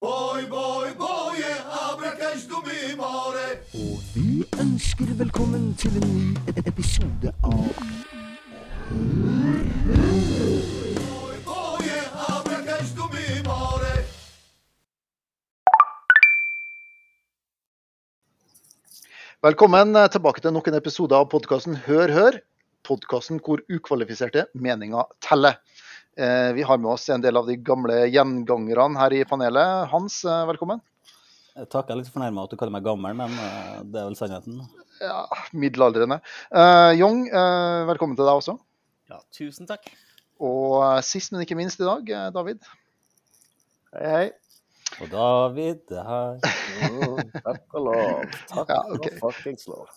Boy, boy, boy. Og vi ønsker velkommen til en ny e- episode av Boy, boy, abracash dumi more. Velkommen eh, tilbake til nok en episode av podkasten Hør Hør. Podkasten hvor ukvalifiserte meninger teller. Eh, Vi har med oss en del av de gamle gjengangerne her i panelet. Hans, eh, velkommen. Takk, jeg er litt fornærma at du kaller meg gammel, men eh, det er vel sannheten. Ja, middelaldrende. Eh, Young, eh, velkommen til deg også. Ja, tusen takk. Og sist, men ikke minst i dag, David. Hei, hei. Og David, det her Mm, takk og lov. Takk Ja, okay. og fuckings lov.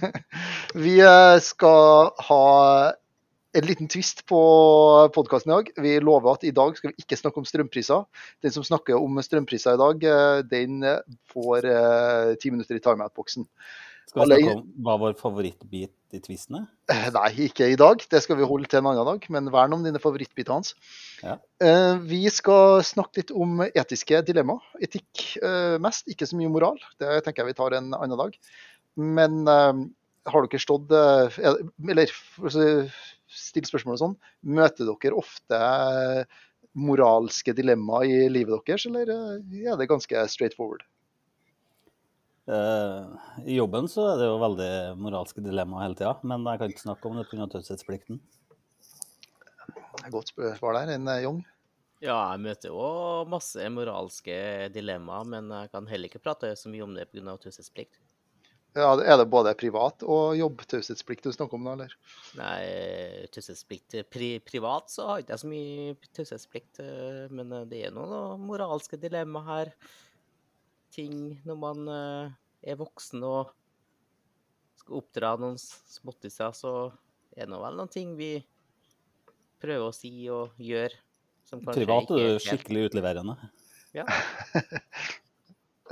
Vi skal ha en liten twist på podkasten i dag. Vi lover at i dag skal vi ikke snakke om strømpriser. Den som snakker om strømpriser i dag, eh, den får eh, ti minutter i timeout-boksen. Skal vi snakke om hva vår favorittbit i twistene? Eh, Nei, ikke i dag. Det skal vi holde til en annen dag. Men vern om dine favorittbiter, Hans. Ja. Eh, Vi skal snakke litt om etiske dilemmaer. Etikk eh, mest, ikke så mye moral. Det tenker jeg vi tar en annen dag. Men eh, har dere stått eh, er- Eller for spørsmål og sånn, møter dere ofte eh, moralske dilemmaer i livet deres, eller eh, er det ganske straight forward? Eh, I jobben så er det jo veldig moralske dilemmaer hele tida, men jeg kan ikke snakke om det pga. taushetsplikten. Godt svar der. En Young. Ja, jeg møter jo masse moralske dilemmaer, men jeg kan heller ikke prate så mye om det pga. taushetsplikt. Ja, er det både privat og jobbtaushetsplikt du snakker om nå, eller? Nei, taushetsplikt pri privat så har ikke jeg så mye taushetsplikt, eh, men eh, det er noen moralske dilemmaer her. Ting når man eh, er voksen og skal oppdra noen småttiser, så er det nå vel noen ting vi prøver å si og gjøre Privat er du skikkelig utleverende. Ja.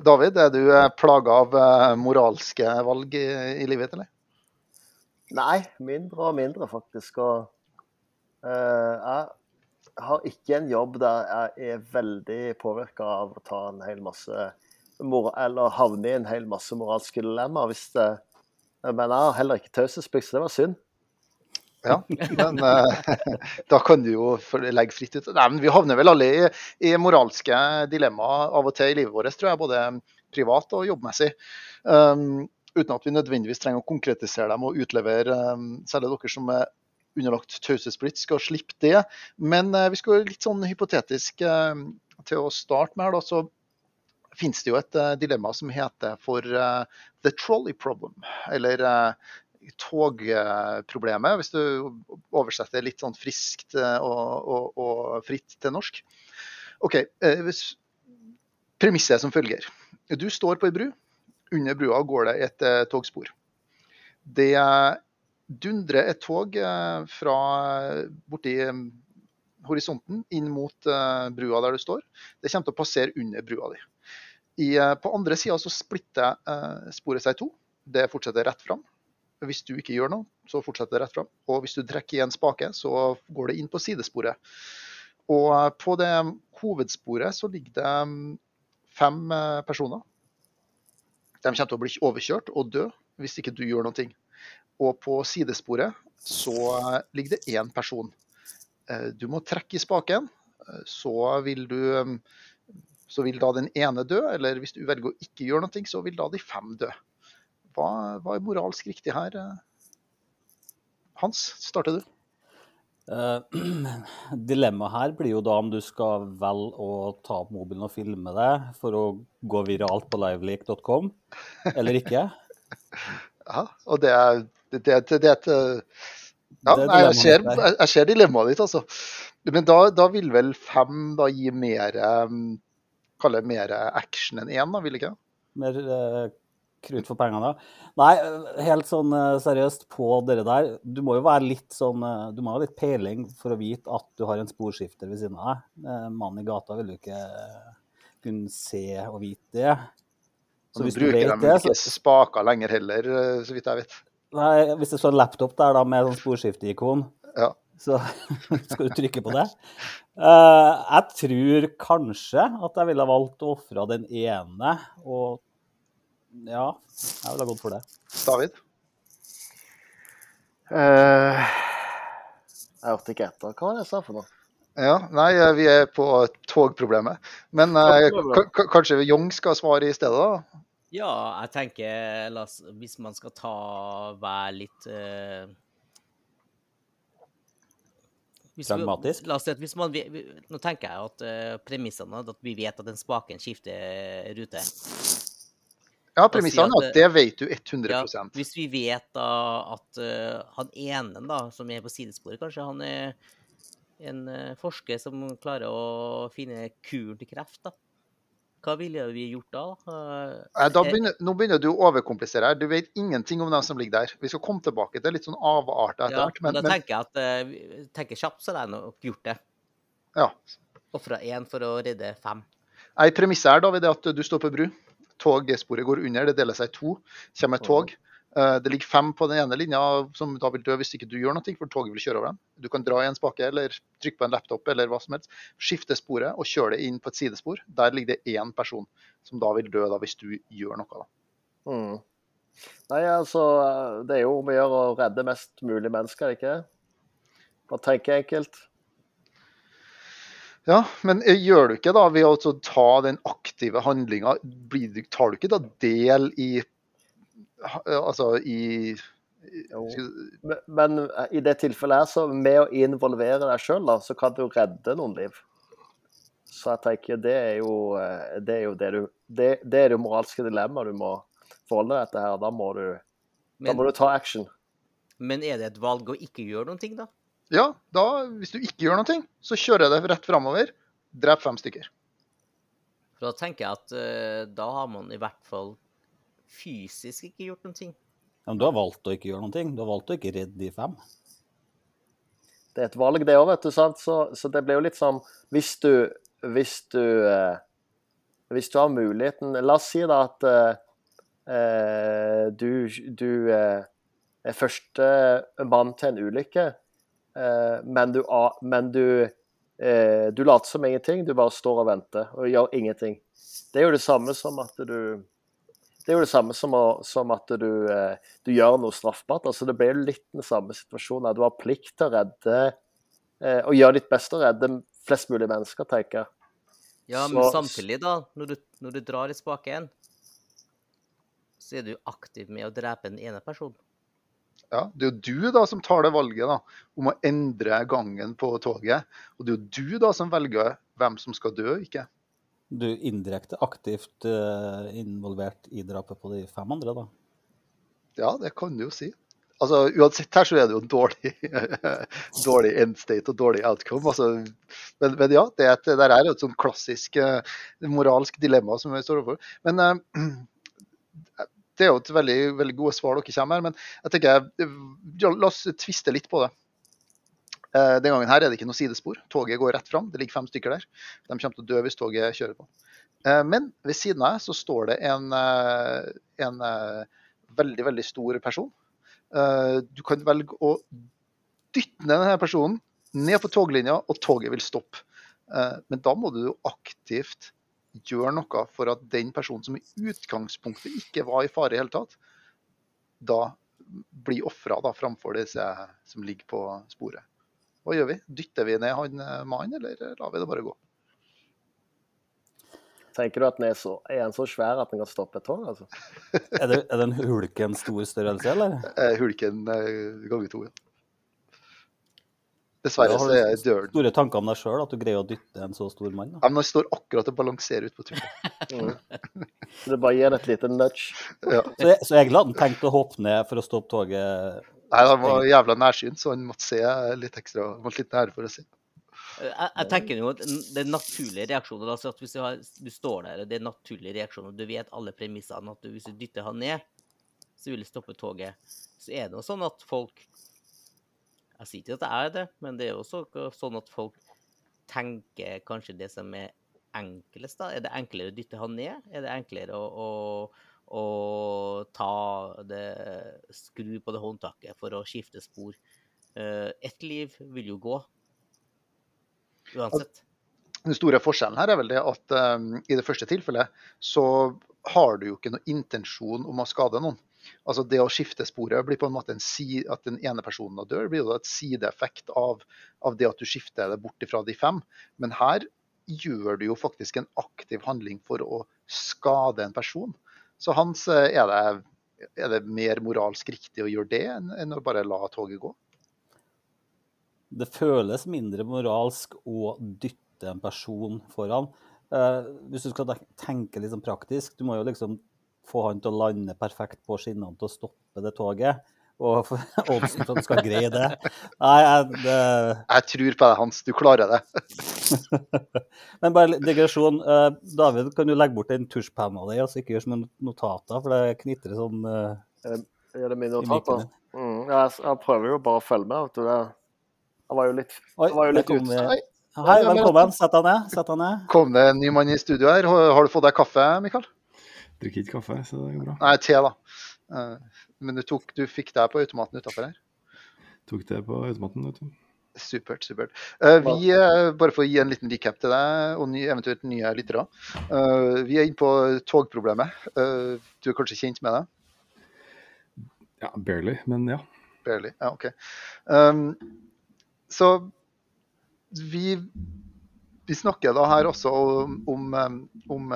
David, er du eh, plaga av eh, moralske valg i, i livet, eller? Nei, mindre og mindre, faktisk. Og uh, jeg har ikke en jobb der jeg er veldig påvirka av å ta en hel masse Eller havne i en hel masse moralske dilemmaer. Men jeg har heller ikke taushetsplikt, så det var synd. Ja, men eh, da kan du jo legge fritt ut. Nei, men Vi havner vel alle i, i moralske dilemmaer av og til i livet vårt, tror jeg. Både privat og jobbmessig. Um, uten at vi nødvendigvis trenger å konkretisere dem og utlevere um, særlig dere som er underlagt taushetsplikt, skal slippe det. Men uh, vi skal litt sånn hypotetisk uh, til å starte med her, da, så finnes det jo et uh, dilemma som heter for the trolley problem. Eller togproblemet, hvis du oversetter litt sånn friskt eh, og, og, og fritt til norsk. OK. eh, Premisset er som følger. Du står på ei bru. Under brua går det et eh, togspor. Det dundrer et tog fra borti horisonten inn mot brua der du står. Det kommer til å passere under brua di. I, på andre sida så splitter sporet seg i to. Det fortsetter rett fram. Hvis du ikke gjør noe, så fortsetter det rett fram. Og hvis du trekker i en spake, så går det inn på sidesporet. Og eh, på det hovedsporet så ligger det mm, fem eh, personer. De kommer til å bli overkjørt og dø hvis ikke du gjør noe. Og på sidesporet så eh, ligger det én person. Du må trekke i spaken, så vil du mm, så vil da den ene dø, eller hvis du velger å ikke gjøre noe, så vil da de fem dø. Hva, hva er moralsk riktig her? eh? Hans, starter du. Eh, Dilemmaet her blir jo da om du skal velge å ta opp mobilen og filme det for å gå viralt på liveleak.com, eller ikke. Ja, og det er, det, det, det, det er et eh, ja, Det er nei, jeg, ser, jeg, ser dilemmaet ditt, altså. Men da, da vil vel fem da gi mer Kalle det mer action enn én, da, vil ikke? Mer eh, krutt for pengene. da. Nei, eh, helt sånn eh, seriøst på dere der. Du må jo være litt sånn eh, Du må ha litt peiling for å vite at du har en sporskifter ved siden av deg. Mannen i gata vil jo ikke kunne se og vite det. Så hvis du bruker vet de det, ikke så spaker lenger heller, så vidt jeg vet. Nei, hvis det står en laptop der da med sånn sporskifteikon, Ja. så skal du trykke på det. Uh, jeg tror kanskje at jeg ville valgt å ofre den ene, og ja, jeg ville ha gått for det. David? Uh, jeg hørte ikke etter. Hva var det jeg sa for noe? Ja, nei, eh, vi er på togproblemet. Men ka- kanskje Young skal svare i stedet, da? Ja, jeg tenker la oss, hvis man skal ta være litt eh, hvis vi- La oss si at hvis man, vi- Nå tenker jeg at uh, premissene at vi vet at den spaken skifter rute. Ja, premissene er at det vet du 100 Ja, hvis vi vet da at uh, han ene da, som er på sidesporet, kanskje han er en uh, forsker som klarer å finne kuren til kreft, da. Hva ville vi gjort da? Eh, Nei, Da eh, begynner, nå begynner du å overkomplisere her. Du vet ingenting om dem som ligger der. Vi skal komme tilbake til litt sånn avarter etter ja, hvert. men, Men, da tenker jeg at eh, tenker kjapt, så hadde jeg nok gjort det. ja. Ofra én for å redde fem. Nei, Premisset her David, er at du står på bru. Togsporet går under, det deler seg i to. kommer et tog. Eh, Det ligger fem på den ene linja som da vil dø hvis ikke du gjør noe, for toget vil kjøre over dem. Du kan dra i en spake eller trykke på en laptop eller hva som helst. Skifte sporet og kjøre det inn på et sidespor. Der ligger det én person som da vil dø da hvis du gjør noe. da. Mm. Nei, altså, det er jo om å gjøre å redde mest mulig mennesker, er ikke? Bare tenke enkelt. Ja, men eh, gjør du ikke da ved å altså ta den aktive handlinga, tar du ikke da del i Altså i Jo. Men, men i det tilfellet her, så med å involvere deg sjøl, så kan du redde noen liv. Så jeg tenker det er jo eh, det, er jo det du Det, det er det moralske dilemmaet du må forholde deg til her. Da må du, da må du ta action. men er det et valg å ikke gjøre noen ting, da? Ja, da, hvis du ikke gjør noe, så kjører jeg det rett framover. Drep fem stykker. For da tenker jeg at uh, da har man i hvert fall fysisk ikke gjort noen ting. Ja, men du har valgt å ikke gjøre noe. Du har valgt å ikke redde de fem. Det er et valg, det òg, vet du. Sant? Så, så det blir jo litt sånn Hvis du Hvis du uh, Hvis du har muligheten La oss si da at uh, eh, du, du er første mann til en ulykke, men du, men du eh, Du later som ingenting. Du bare står og venter og gjør ingenting. Det er jo det samme som at du det er jo det samme som, å, som at du, eh, du gjør noe straffbart. altså Det blir jo litt den samme situasjonen. Du har plikt til å redde eh, og gjøre ditt beste å redde flest mulig mennesker, tenker jeg. Ja, men Så- samtidig, da, når du, når du drar i spaken, så er du aktiv med å drepe den ene personen. Ja, det er jo du da som tar det valget da, om å endre gangen på toget. Og det er jo du da som velger hvem som skal dø, ikke? Du er indirekte aktivt eh, involvert i drapet på de fem andre, da. Ja, det kan du jo si. Altså, Uansett her så er det jo en dårlig, dårlig end state og dårlig outcome. Altså, men, men ja, det, er et, der er et sånn klassisk eh, moralsk dilemma som vi står overfor. Men eh, det er jo et veldig, veldig gode svar dere kommer her. Men jeg tenker, eh, ja, la oss tviste litt på det. Uh, Den gangen her er det ikke noe sidespor. Toget går rett fram. Det ligger fem stykker der. De kommer til å dø hvis toget kjører på. Uh, Men ved siden av så står det en, uh, en veldig, veldig stor person. Du kan velge å dytte ned denne personen ned på toglinja, og toget vil stoppe. Men da må du aktivt gjøre noe for at den personen som i utgangspunktet ikke var i fare i hele tatt, da blir ofra framfor disse som ligger på sporet. Hva gjør vi? Dytter vi ned han eh, mannen, eller lar vi det bare gå? Tenker du at den er, så, er den så svær at den kan stoppe et tog? altså? Er det, er den en hulken stor størrelse, eller? Eh, Hulken eh, ganger to, ja. Dessverre så er er døren Store tanker om deg sjøl, at du greier å dytte en så stor mann? da. Ja, men Han står akkurat og balanserer ut på turen. Mm. Så det bare gir et lite nudge. Ja. Så, jeg- så egentlig hadde han tenkt å hoppe ned for å stoppe toget. Nei, han var jævla nærsynt, så han måtte se litt ekstra, måtte litt nære for å se. Jeg, jeg tenker jo at det er naturlige reaksjoner. Altså at hvis du, har, du står der, og det er naturlige reaksjoner, du vet alle premissene, at du, hvis du dytter han ned, så vil det stoppe toget. Så er det jo sånn at folk Jeg sier ikke at det er det, men det er jo også sånn at folk tenker kanskje det som er enklest, da. Er det enklere å dytte han ned? Er det enklere å, å, å ta det Skru på det håndtaket for å skifte spor? Eh, Ett liv vil jo gå. Uansett. Den store forskjellen her er vel det at um, i det første tilfellet så har du jo ikke noen intensjon om å skade noen. Altså Det å skifte sporet blir på en måte en si, at den ene personen dør, blir jo et sideeffekt av, av det at du skifter det bort fra de fem. Men her gjør du jo faktisk en aktiv handling for å skade en person. Så hans eh, er det, er det mer moralsk riktig å gjøre det enn, enn å bare la toget gå? Det føles mindre moralsk å dytte en person foran. Eh, hvis du skal tenke litt sånn praktisk, du må jo liksom få han til å lande perfekt på skinnene til å stoppe det toget. Og oddsen for at han skal greie det Nei, jeg, det, Jeg tror på deg, Hans. Du klarer det. Men bare digresjon. Eh, David, kan du legge bort den tusjpenna di altså ikke gjøre som en notater, for det knitrer sånn uh... Er det mine notater? Mm, jeg, jeg prøver jo bare å følge med. vet du. Det- Jeg var jo litt, Oi, var jo litt ut. Hei, Hei, velkommen. Sett deg ned. Sett deg ned. kom det en ny mann i studio her? Har har du fått deg kaffe, Mikael? Drikker ikke kaffe, så det går bra. Nei, te, da. Eh, Men du, tok, du fikk det på automaten utafor her? Tok det på automaten, vet du. Supert. supert. Eh, vi, eh, bare for å gi en liten recap til deg, og ny, eventuelt nye lyttere. Eh, vi er inne på togproblemet. Eh, du er kanskje kjent med det? Ja, barely, men ja. Barely. Ja, OK. Um, så vi, vi snakker da her også om, om, um, om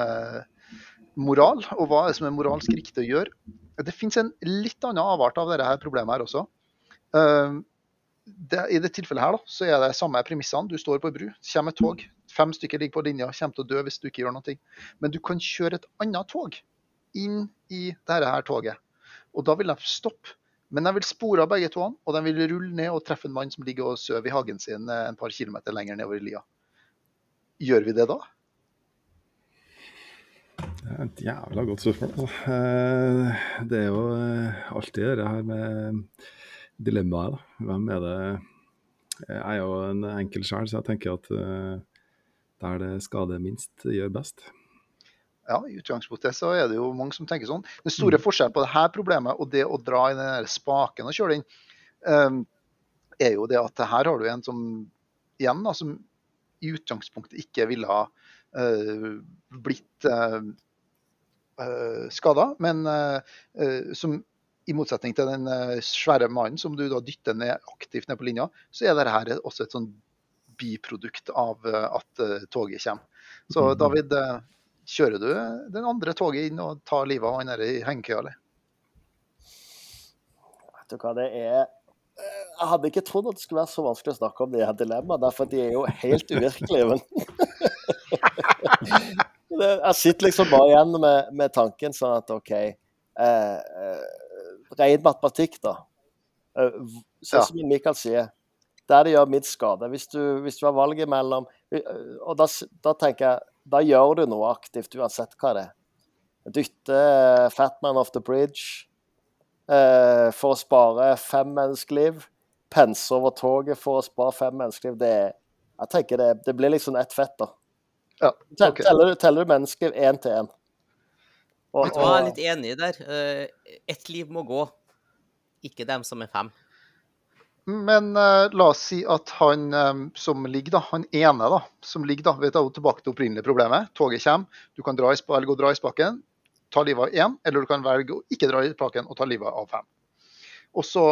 moral, og hva som er moralsk riktig å gjøre. Det finnes en litt annen avart av dette problemet her også. Um, det, I det tilfellet her da, så er det samme premissene. Du står på ei bru, kommer et tog. Fem stykker ligger på linja, kommer til å dø hvis du ikke gjør noe. Men du kan kjøre et annet tog inn i dette her toget. Og da vil de stoppe. Men de vil spore av begge to, og de vil rulle ned og treffe en mann som ligger og sover i hagen sin eh, en par kilometer lenger nedover i lia. Gjør vi det da? Et jævla godt spørsmål. Altså. Eh, Det er jo eh, alltid det her med dilemmaet. da. Hvem er det Jeg er jo en enkel sjel, så jeg tenker at eh, der det skader minst, gjør best. Ja, I utgangspunktet så er det jo mange som tenker sånn. Den store forskjellen på dette problemet og det å dra i den spaken og kjøre den, eh, er jo det at her har du en som igjen da, som i utgangspunktet ikke ville ha eh, blitt skada, men eh, eh, som i motsetning til den eh, svære mannen som du da dytter ned aktivt ned på linja, så er dette også et sånn biprodukt av eh, at eh, toget kommer. Så Mhm. David, eh, kjører du den andre toget inn og tar livet av han der i hengekøya, eller? Vet du hva det er? Eh, Jeg hadde ikke trodd at det skulle være så vanskelig å snakke om de her dilemmaene, for de er jo helt uvirkelige. Men jeg sitter liksom bare igjen med, med tanken sånn at OK eh, eh, Ren matematikk, da. Eh, Sånn som Mikael sier, der det gjør minst skade. Hvis du, hvis du har valget mellom eh, Og da, da tenker jeg da gjør du noe aktivt uansett hva det er. Dytte Fatman off the bridge eh, for å spare fem menneskeliv. Pense over toget for å spare fem menneskeliv. Det, jeg tenker det, det blir liksom ett fett, da. Ja, Okay. Teller, du- teller mennesker én til én? Og- Vet du hva, jeg er litt enig der. Eh, Ett liv må gå, ikke dem som er fem. Men uh, la oss si at han um, som ligger, da, han ene da, som ligger da, vi tar tilbake til opprinnelige problemet. Toget kommer, du kan dra i, velge å dra i spaken, ta livet av én, eller du kan velge å ikke dra i spaken og ta livet av fem. Og så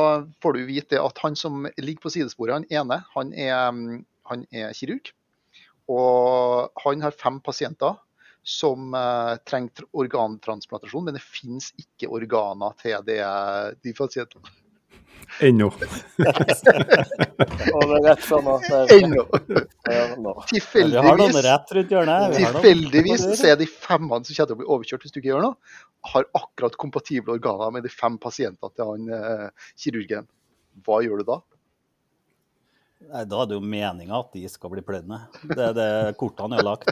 får du vite at han som ligger på sidesporet, han ene, han er, mm, han er kirurg. Og han har fem pasienter som eh, trenger organtransplantasjon, men det finnes ikke organer til det, de pasientene. Ennå. Er Ennå! Tilfeldigvis så er de femmene som kommer til å bli overkjørt hvis du ikke gjør noe, har akkurat kompatible organer med de fem pasientene til han eh, kirurgen. Hva gjør du da? Nei, Da er det jo meninga at de skal bli pløyd ned. Det er det kortene er lagt.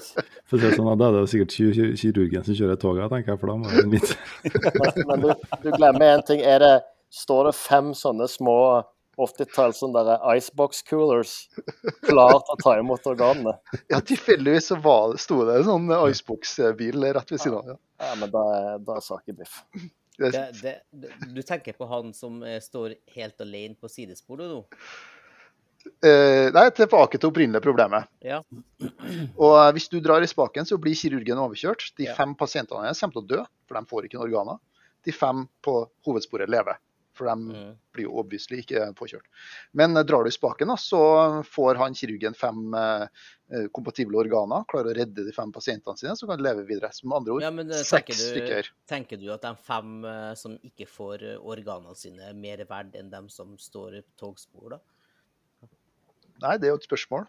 For å si det sånn, Da er det jo sikkert ki- ki- kirurgen som kjører toget, tenker jeg, for da må det mitt. Men, du, du glemmer én ting. Er det, står det fem sånne små 80-talls sånne der icebox coolers klar til å ta imot organene? Ja, Tilfeldigvis så var, sto det en sånn Icebox-bil rett ved siden av. Ja. Ja, men da er, da er saken biff. Det, Det, det, det, du tenker på han som eh, står helt alene på sidesporet nå? Eh, nei, tilbake til opprinnelige problemet. Ja. Og eh, Hvis du drar i spaken, så blir kirurgen overkjørt. De Ja. fem pasientene hennes kommer til å dø, for de får ikke noen organer. De fem på hovedsporet lever, for de Mm. blir jo obviously ikke påkjørt. Men eh, drar du i spaken, da, så får han kirurgen fem eh, eh, kompatible organer, klarer å redde de fem pasientene sine, så kan de leve videre. Som andre ord, Ja, men eh, seks du, stykker. tenker du at de fem som ikke får organene sine, er mer verdt enn dem som står på togspor, da? Nei, det er jo et spørsmål.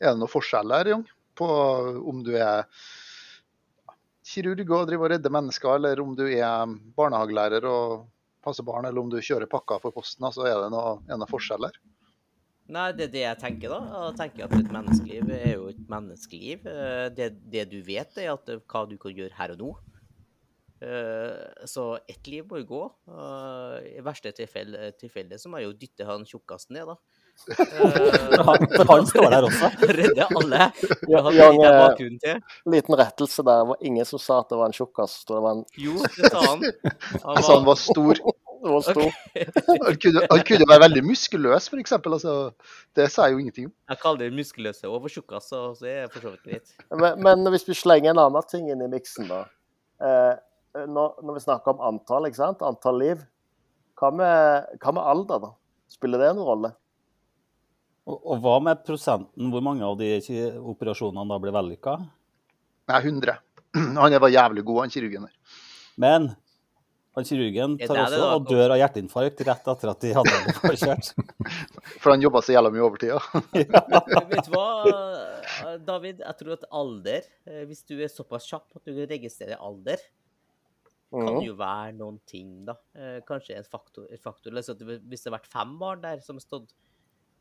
Er det noen forskjell her, Jong, på om du er kirurg og driver og redder mennesker, eller om du er barnehagelærer og passer barn, eller om du kjører pakker for posten? altså Er det noen, er det noe forskjell her? Nei, det er det jeg tenker, da. Jeg tenker at et menneskeliv er jo et menneskeliv. Eh, Det, det du vet, er at hva du kan gjøre her og nå. Eh, Så ett liv må jo gå. Eh, I verste tilfelle, tilfelle så må jeg jo dytte han tjukkasen ned, da. Eh, Han, for han står der også. Redder alle. Jan, eh. Liten rettelse der. Det var ingen som sa at det var en tjukkas. Det var en Jo, det sa han. Han Altså, han var stor. det var stor. Han kunne, han kunne være veldig muskuløs, f.eks. Altså, det sier jo ingenting om. Jeg kaller det muskuløse og for tjukkas, så så er for så vidt greit. Men, men hvis vi slenger en annen ting inn i miksen, da. Eh, når, når vi snakker om antall, ikke sant? antall liv, hva med, hva med alder, da? Spiller det noen rolle? Og, og hva med prosenten? Hvor mange av de operasjonene da ble vellykka? Nei, 100. Han var jævlig god, han kirurgen der. Men han kirurgen tar også og dør av hjerteinfarkt rett etter at de hadde påkjørt. For han jobba så jævla mye overtid. Ja. Vet du hva, David? Jeg tror at alder, eh, hvis du er såpass kjapp at du registrerer alder, kan Mhm. jo være noen ting, da. Eh, Kanskje en faktor. En faktor. Hvis det har vært fem barn der som har stått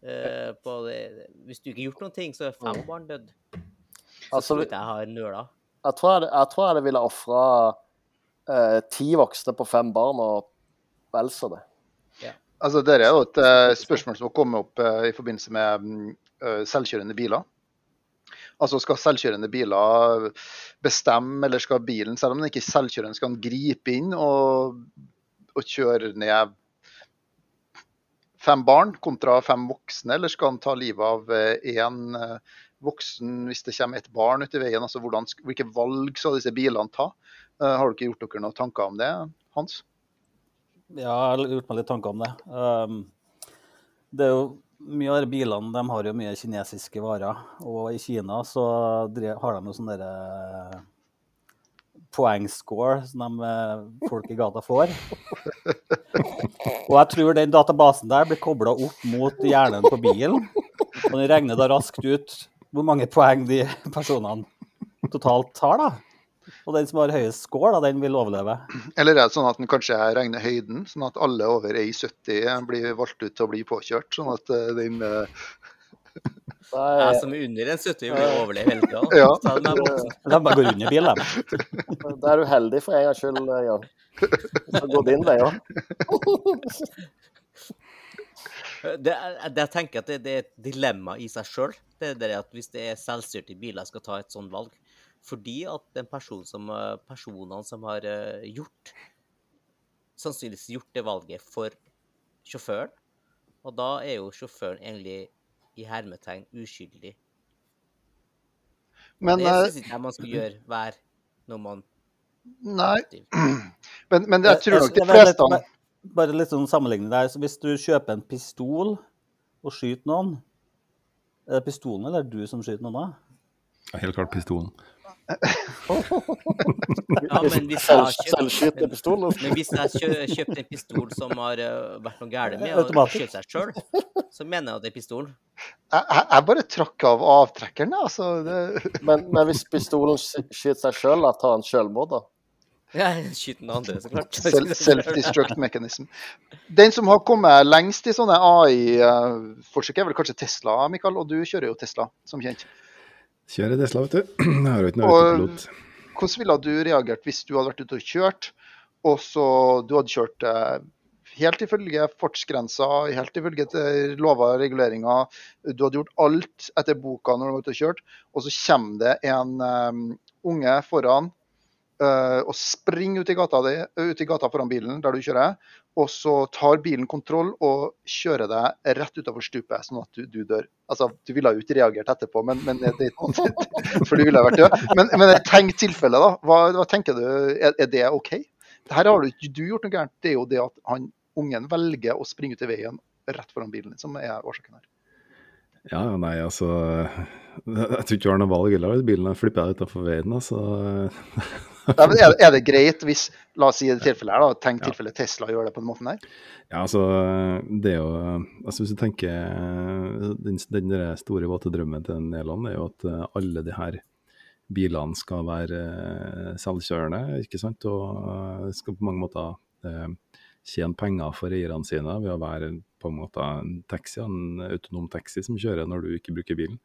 Hvis du ikke har gjort noen ting, så er fem Mhm. barn dødd. Så Altså, jeg har nøla. Jeg tror jeg, jeg, tror jeg ville ofra eh, ti voksne på fem barn og vel så det. Altså, det er jo et eh, spørsmål som har kommet opp eh, i forbindelse med mm, eh, selvkjørende biler. Altså Skal selvkjørende biler bestemme, eller skal bilen, selv om den ikke er selvkjørende, skal den gripe inn og, og kjøre ned fem barn kontra fem voksne, eller skal han ta livet av én voksen hvis det kommer et barn ut i veien? altså hvordan, Hvilke valg skal disse bilene ta? Eh, har dere gjort dere noen tanker om det, Hans? Ja, jeg har gjort meg litt tanker om det. Um, det er jo mye av de bilene de har jo mye kinesiske varer. Og i Kina så har de jo sånne derre poengscore som de, eh, folk i gata får. Og jeg tror den databasen der blir kobla opp mot hjernen på bilen. Og den regner da raskt ut hvor mange poeng de personene totalt har, da. Og den som har høyest score, da, den vil overleve. Eller er det sånn at den kanskje regner høyden, sånn at alle over 1,70 blir valgt ut til å bli påkjørt? Sånn at eh, den eh, Det Jeg er, som er under en 70 vil overleve hele tida. Ja. De bare går under bilen, da er du heldig for en gangs skyld, Jan. Så går din vei òg. Det, er- det, jeg tenker at det, det er et dilemma i seg sjøl. Det er det at hvis det er selvstyrte biler skal ta et sånt valg. Fordi at den person som, personene som har eh, gjort Sannsynligvis gjort det valget for sjåføren. Og da er jo sjåføren egentlig i hermetegn uskyldig. Men, det eh, syns ikke jeg man skal gjøre hver når man nei, men, men jeg tror nok de litt- fleste Bare litt sånn sammenligning der. Så hvis du kjøper en pistol og skyter noen, er det pistolen eller er det du som skyter noen da? Ja, Helt klart pistolen. Ja, men hvis jeg har kjøpt pistol. Men hvis jeg kjø, kjøpte en pistol som har eh, vært noe galt med, og skjøt seg sjøl, så mener jeg at det er pistolen. Jeg, jeg, bare trakk av avtrekkeren, jeg, altså. Det, Men, men hvis pistolen skyter seg sjøl, tar han sjølmord, da? Ja, skyter den andre, så klart. Self-destruct mechanism. Den som har kommet lengst i sånne AI-forsøk, er vel kanskje Tesla, Mikael. Og du kjører jo Tesla, som kjent. Kjører Tesla, vet du. Jeg har jo ikke noe autopilot. Hvordan ville du reagert hvis du hadde vært ute og kjørt, og så du hadde kjørt eh, helt ifølge fartsgrensa, helt ifølge til lover og reguleringer, du hadde gjort alt etter boka når du var ute og kjørt, og så kommer det en um, unge foran eh, og springer ut i, gata ut i gata foran bilen der du kjører, og så tar bilen kontroll og kjører deg rett utover stupet, sånn at du, du dør. Altså, Du ville jo ikke reagert etterpå, men, men det, for du ville vært død. Men, men tenk tilfellet, tilfelle, da. Hva, hva tenker du, er, er det OK? Her har du ikke gjort noe gærent. Det er jo det at han, ungen velger å springe ut i veien rett foran bilen din, som er årsaken her. Ja, nei, altså Jeg tror ikke du har noe valg heller bilen flipper utenfor veien. altså. Men er, er det greit hvis la oss si det tilfellet her da, tenk Ja. tilfelle Tesla gjør det på den måten der? Ja, altså, det er jo altså Hvis du tenker Den, den der store våte drømmen til Nederland er jo at eh, alle de her bilene skal være eh, selvkjørende, ikke sant? Og eh, skal på mange måter eh, tjene penger for eierne sine ved å være på en måte en taxi, en autonom taxi som kjører når du ikke bruker bilen.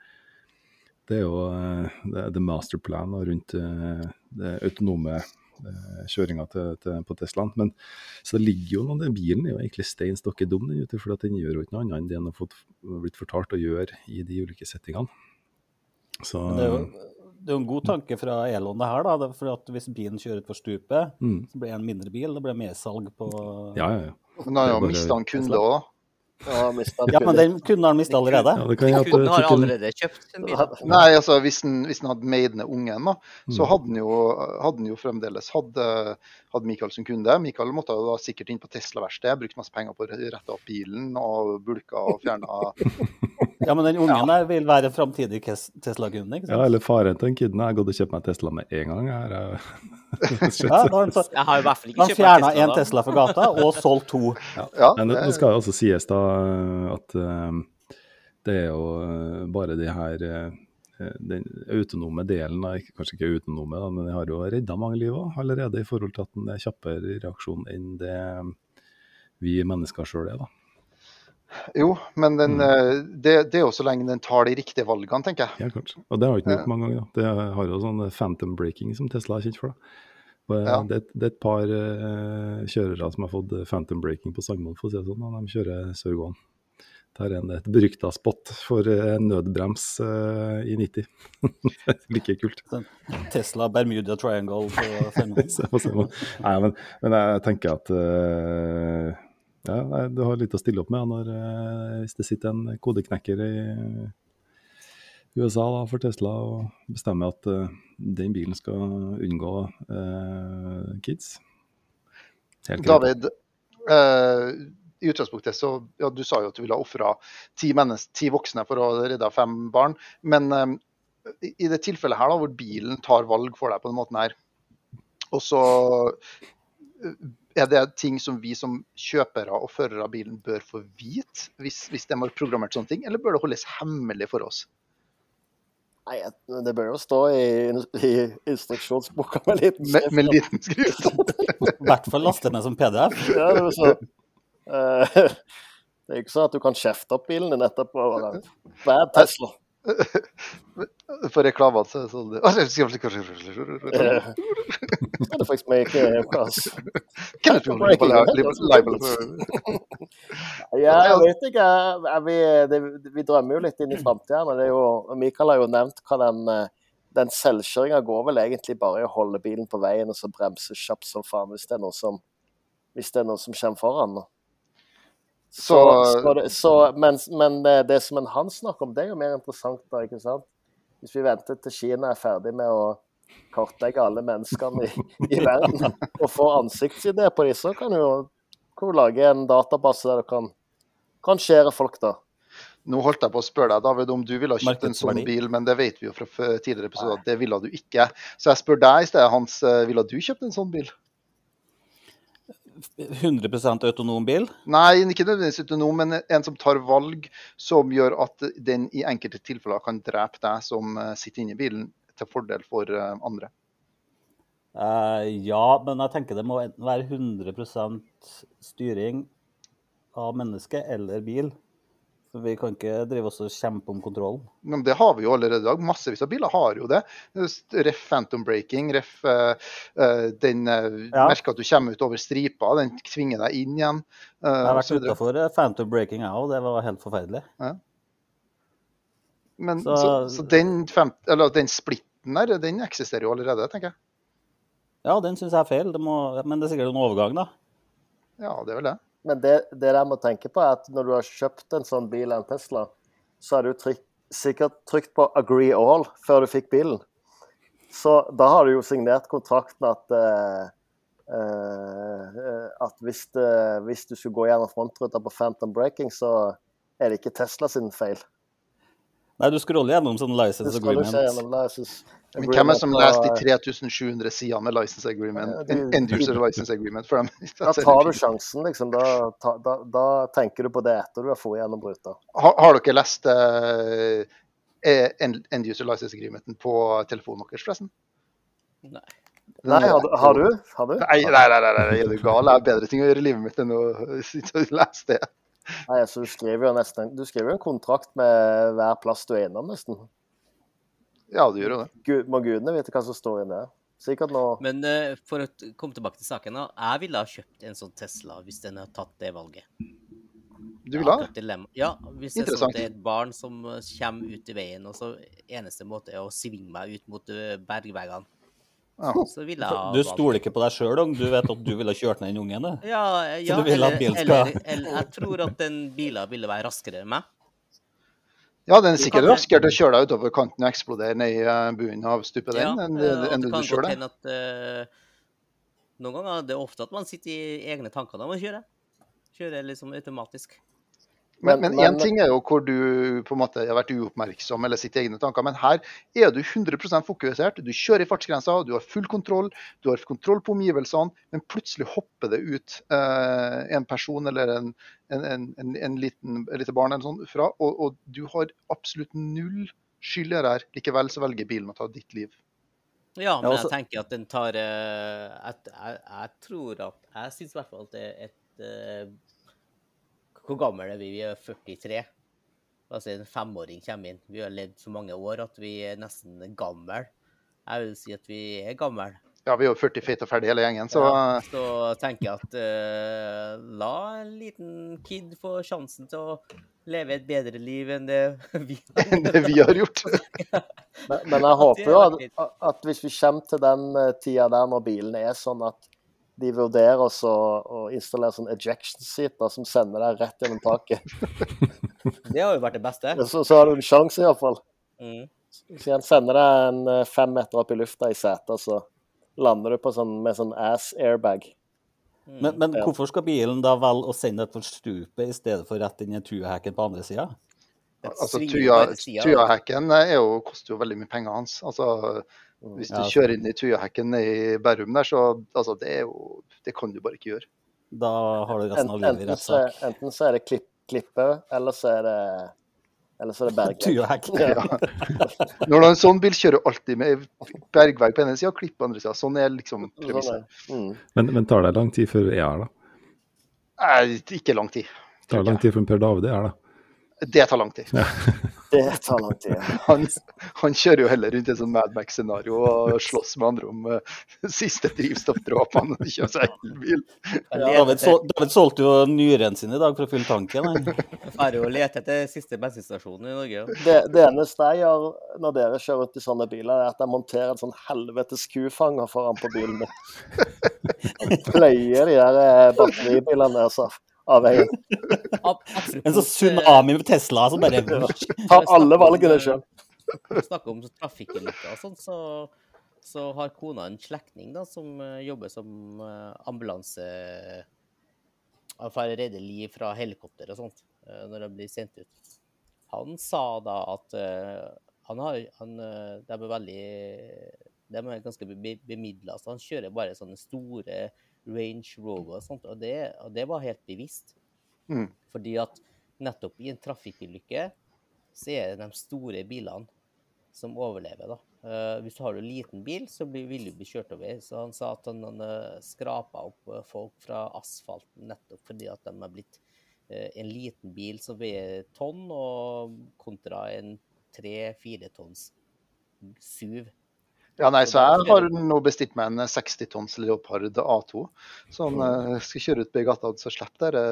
Det er jo eh, det, det masterplan rundt eh, det autonome eh, kjøringa til, til, på Teslaen. Men så det ligger jo noe, den bilen er jo egentlig stein stokke dum, den, for at den gjør jo ikke noe annet enn det den har fått, blitt fortalt å gjøre i de ulike settingene. Så det er jo det er jo en god tanke fra Elon det her, da. det er For at hvis bilen kjører utfor stupet, mm, så blir det en mindre bil. Det blir mer salg på ja, ja, ja. Men han har jo mista en kunde òg, da. Ja, men den har han mista allerede. ja Kunden har allerede kjøpt en bil. Nei, altså hvis han, hvis han hadde made ned ungen, da, så Mm. hadde han jo, hadde han jo fremdeles hadde, hadde Mikael som kunde. Mikael måtte jo da sikkert inn på Tesla-verkstedet, brukt masse penger på å rette opp bilen og bulka og fjerna Ja, men den ungen der vil være en framtidig Tesla-kunde, ikke Ja, eller faren til en kiden. Jeg har gått og kjøpt meg Tesla med en gang. Her. Ja, han, så- Jeg har i hvert fall ikke han kjøpt meg fjerna Tesla. en. Tesla fra gata og solgt to. Ja, Men det, det- skal jo også sies da at uh, det er jo eh, bare de her uh, den autonome delen, kanskje ikke autonome, da, men den har jo redda mange liv også, allerede i forhold til at den er kjappere i reaksjon enn det vi mennesker sjøl er. da. Jo, men den, Mm. eh, det, det er jo så lenge den tar de riktige valgene, tenker jeg. Ja, klart. Og det har ikke gjort mange ganger. da. Det har jo sånn phantom breaking som Tesla er kjent for. da. Eh, Ja. det, det er et par uh, kjørere som har fått phantom breaking på Sagmoen, for å si det sånn. og De kjører Sørgåen. Der er en- et berykta spot for uh, nødbrems uh, i 90. like kult. Tesla Bermuda Triangle på måte. Nei, men, men jeg tenker at eh, ja, nei, du har litt å stille opp med når, eh, hvis det sitter en kodeknekker i USA da, for Tesla og bestemmer at uh, den bilen skal unngå uh, kids. Helt. David, uh, i utgangspunktet så ja, Du sa jo at du ville ofra ti, ti voksne for å redde fem barn. Men eh, i- det tilfellet her da, hvor bilen tar valg for deg på den måten her, og så er det ting som vi som kjøpere og førere av bilen bør få vite, hvis, hvis de har programmert sånne ting, eller bør det holdes hemmelig for oss? Nei, det bør jo stå i, i instruksjonsboka med liten skrift. med liten skrift. I hvert fall laste ned som PDF. Ja, det, er så, uh, det er ikke sånn at du kan kjefte opp bilen din etterpå. Bad Tesla. For reklamene så er det sånn Eh, Det faktisk. Kenneth Bjørn, libel. Ja, jeg vet ikke. Vi, det, vi drømmer jo litt inn i framtida. Mikael har jo nevnt hva den, eh, den selvkjøringa går vel egentlig bare i å holde bilen på veien og så bremse kjapt som faen hvis det er noe som, hvis det er noe som kommer foran. Så, Så- så, det, så, men, men det, det som en han snakker om, det er jo mer interessant da, ikke sant? Hvis vi venter til Kina er ferdig med å kartlegge alle menneskene i, i verden og få ansiktsidé på dem, så kan du jo kan du lage en database der du kan rangere folk, da. Nå holdt jeg på å spørre deg, David, om du ville ha kjøpt en sånn bil, men det vet vi jo fra tidligere episoder at det ville du ikke. Så jeg spør deg i stedet, Hans, eh, ville du kjøpt en sånn bil? 100% autonom bil. Nei, ikke nødvendigvis autonom, men en som tar valg som gjør at den i enkelte tilfeller kan drepe deg som eh, sitter inne i bilen, til fordel for eh, andre. Uh, ja, men jeg tenker det må enten være 100% styring av menneske eller bil. Så vi kan ikke drive oss og kjempe om kontrollen. Men det har vi jo allerede i dag. Massevis av biler har jo det. Ref phantom braking, ref eh, eh, den uh, Ja. merker at du kommer ut over stripa, den tvinger deg inn igjen. Uh, Jeg har vært utafor Phantom Breaking, jeg òg. Det var helt forferdelig. Men, Så- så, så den, fem, eller den splitten der, den eksisterer jo allerede, tenker jeg. Ja, den syns jeg er feil. Det må, men det er sikkert en overgang, da. Ja, det er vel det. Men det, det må tenke på, er at når du har kjøpt en sånn bil, en Tesla, så har du trykt, sikkert trykt på 'agree all' før du fikk bilen. Så da har du jo signert kontrakten at eh, eh, at hvis, det, hvis du skulle gå gjennom frontruta på Phantom Breaking, så er det ikke Tesla sin feil. Nei, du scroller gjennom sånn license agreement. Men hvem er det som leser de 3700 sidene med license agreement? Ja, de- End user license agreement for dem? Da tar du sjansen, liksom. Da, ta, da, da tenker du på det etter du har fått gjennom ruta. Har, har dere lest uh, end end user license agreementen på telefonen deres, forresten? Nei. Nei, er- har du? Har du? Har du? Nei, nei, nei, nei, nei, er du gal? Jeg har bedre ting å gjøre i livet mitt enn å sitte og lese det. Nei, så du skriver jo nesten Du skriver jo en kontrakt med hver plass du er innom, nesten. Ja, du gjør jo det. Gud, må gudene vite hva som står inni der. Sikkert nå. Men uh, for å komme tilbake til saken, da. Jeg ville ha kjøpt en sånn Tesla hvis den hadde tatt det valget. Du vil ha? Ja, hvis det er sånn at det er et barn som kommer ut i veien, og så eneste måte er å svinge meg ut mot eh, bergveggene, Ja. ville jeg Du stoler ikke på deg sjøl, du vet at du ville kjørt ned den ungen? du. Ja, ja du vil at eller, bilen skal- eller, eller jeg tror at den bilen ville være raskere enn meg. Ja, den er sikkert raskere til å kjøre deg utover kanten og eksplodere ned i eh, bunnen av stupet Ja, enn eh, enn du kan sjøl er. Uh, Noen ganger det er ofte at man sitter i egne tanker når man kjører. Kjører liksom automatisk. Men, Men- men én ting er jo hvor du på en måte har vært uoppmerksom eller sitter i egne tanker, men her er du 100% fokusert. Du kjører i fartsgrensa, du har full kontroll, du har kontroll på omgivelsene, men plutselig hopper det ut eh, en person eller en, en, en, en, en liten, lite barn eller sånn fra, og, og du har absolutt null skyld i det her. Likevel så velger bilen å ta ditt liv. Ja, men altså- jeg tenker at den tar eh, at, jeg, jeg tror at Jeg syns i hvert fall at det er et eh, Hvor gammel er vi? Vi er 43. Altså en femåring kommer inn. Vi har levd så mange år at vi er nesten gamle. Jeg vil si at vi er gamle. Ja, vi er jo 40 feit og ferdig hele gjengen, så Ja, så tenker jeg at uh, la en liten kid få sjansen til å leve et bedre liv enn det vi har. enn det vi har gjort. Men, men jeg håper jo at, at hvis vi kommer til den eh, tida der når bilen er sånn at de vurderer også å, installere sånn ejection seater som sender deg rett gjennom taket, Det har jo vært det beste. så, så har du en sjanse iallfall. Mm. Så han sender deg en eh, fem meter opp i lufta i setet, så lander du på sånn, med sånn ass airbag. Mm. Men, men hvorfor skal bilen da velge å sende deg på stupet i stedet for rett inn i tuahacken på andre sida? Altså, er jo, koster jo veldig mye penger hans. Altså, hvis du Ja, kjører inn i Tujahekken i Bærum der, så altså, det, er jo, det kan du bare ikke gjøre. Da har du resten av livet i enten, rettssak. enten så er det klipp, klippe, eller så er det eller så er det bergvegg. Ja. Når du har en sånn bil, kjører du alltid med bergvegg på ene sida og klipp på andre sida. Sånn er liksom Sånn premisset. Sånn Mm. Men, men tar det lang tid før jeg er da? Nei, Ikke lang tid. Tar det lang tid før Per David er da? Det tar lang tid. Det tar lang tid. Han, han kjører jo heller rundt i et sånn Mad Max-scenario og slåss med andre om uh, siste drivstoffdråpene han kjører seg elbil. David, sol, David solgte jo nyren sin i dag for å fylle tanken. han. Drar jo og leter etter siste bensinstasjonen i Norge. ja. Det, det eneste jeg gjør når dere kjører rundt i sånne biler, er at jeg monterer en sånn helvetes kufanger foran på bilen min. Jeg Pløyer de der eh, batteribilene altså. av- av veien. En sånn tsunami med Tesla som bare Ta alle valgene sjøl. Snakker Snakke om trafikkulykker og sånn, så, så har kona en slektning da, som eh, jobber som eh, ambulanse For å redde liv fra helikopter og sånt eh, når de blir sendt ut. Han sa da at eh, han har han, eh, De er veldig De er ganske be- bemidla, så han kjører bare sånne store Range Rover og sånt, og det, og det var helt bevisst. Mm. Fordi at nettopp i en trafikkulykke så er det de store bilene som overlever, da. Uh, hvis du har en liten bil, så blir, vil du bli kjørt over. Så han sa at han, han uh, skrapa opp eh, folk fra asfalten nettopp fordi at de har blitt uh, en liten bil som veier tonn, og kontra en tre-fire tonns SUV. Ja, nei, så jeg har nå bestilt meg en 60 tonns Leopard A2 som uh, skal kjøre ut på gata, så slipper dere